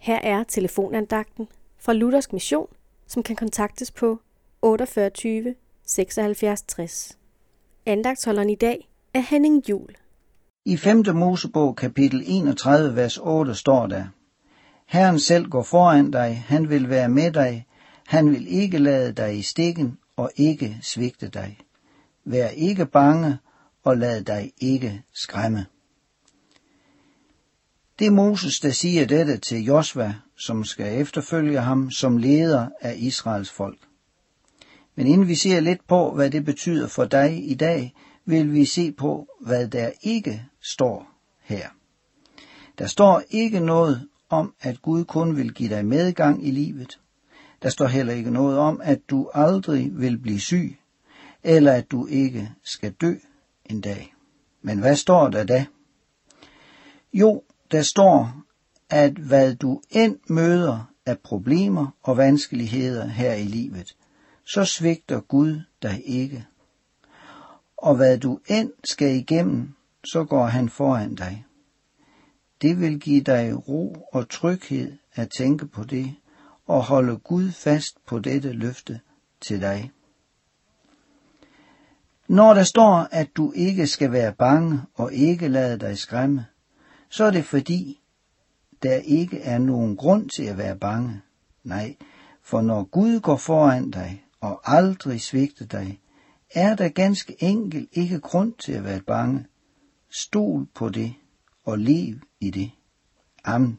Her er telefonandagten fra Luthersk Mission, som kan kontaktes på 48 76 60. Andagtsholderen i dag er Henning Jul. I 5. Mosebog kapitel 31, vers 8 står der, Herren selv går foran dig, han vil være med dig, han vil ikke lade dig i stikken og ikke svigte dig. Vær ikke bange og lad dig ikke skræmme. Det er Moses, der siger dette til Josva, som skal efterfølge ham som leder af Israels folk. Men inden vi ser lidt på, hvad det betyder for dig i dag, vil vi se på, hvad der ikke står her. Der står ikke noget om, at Gud kun vil give dig medgang i livet. Der står heller ikke noget om, at du aldrig vil blive syg, eller at du ikke skal dø en dag. Men hvad står der da? Jo, der står, at hvad du end møder af problemer og vanskeligheder her i livet, så svigter Gud dig ikke. Og hvad du end skal igennem, så går han foran dig. Det vil give dig ro og tryghed at tænke på det og holde Gud fast på dette løfte til dig. Når der står, at du ikke skal være bange og ikke lade dig skræmme, så er det fordi, der ikke er nogen grund til at være bange. Nej, for når Gud går foran dig og aldrig svigter dig, er der ganske enkelt ikke grund til at være bange. Stol på det og lev i det. Amen.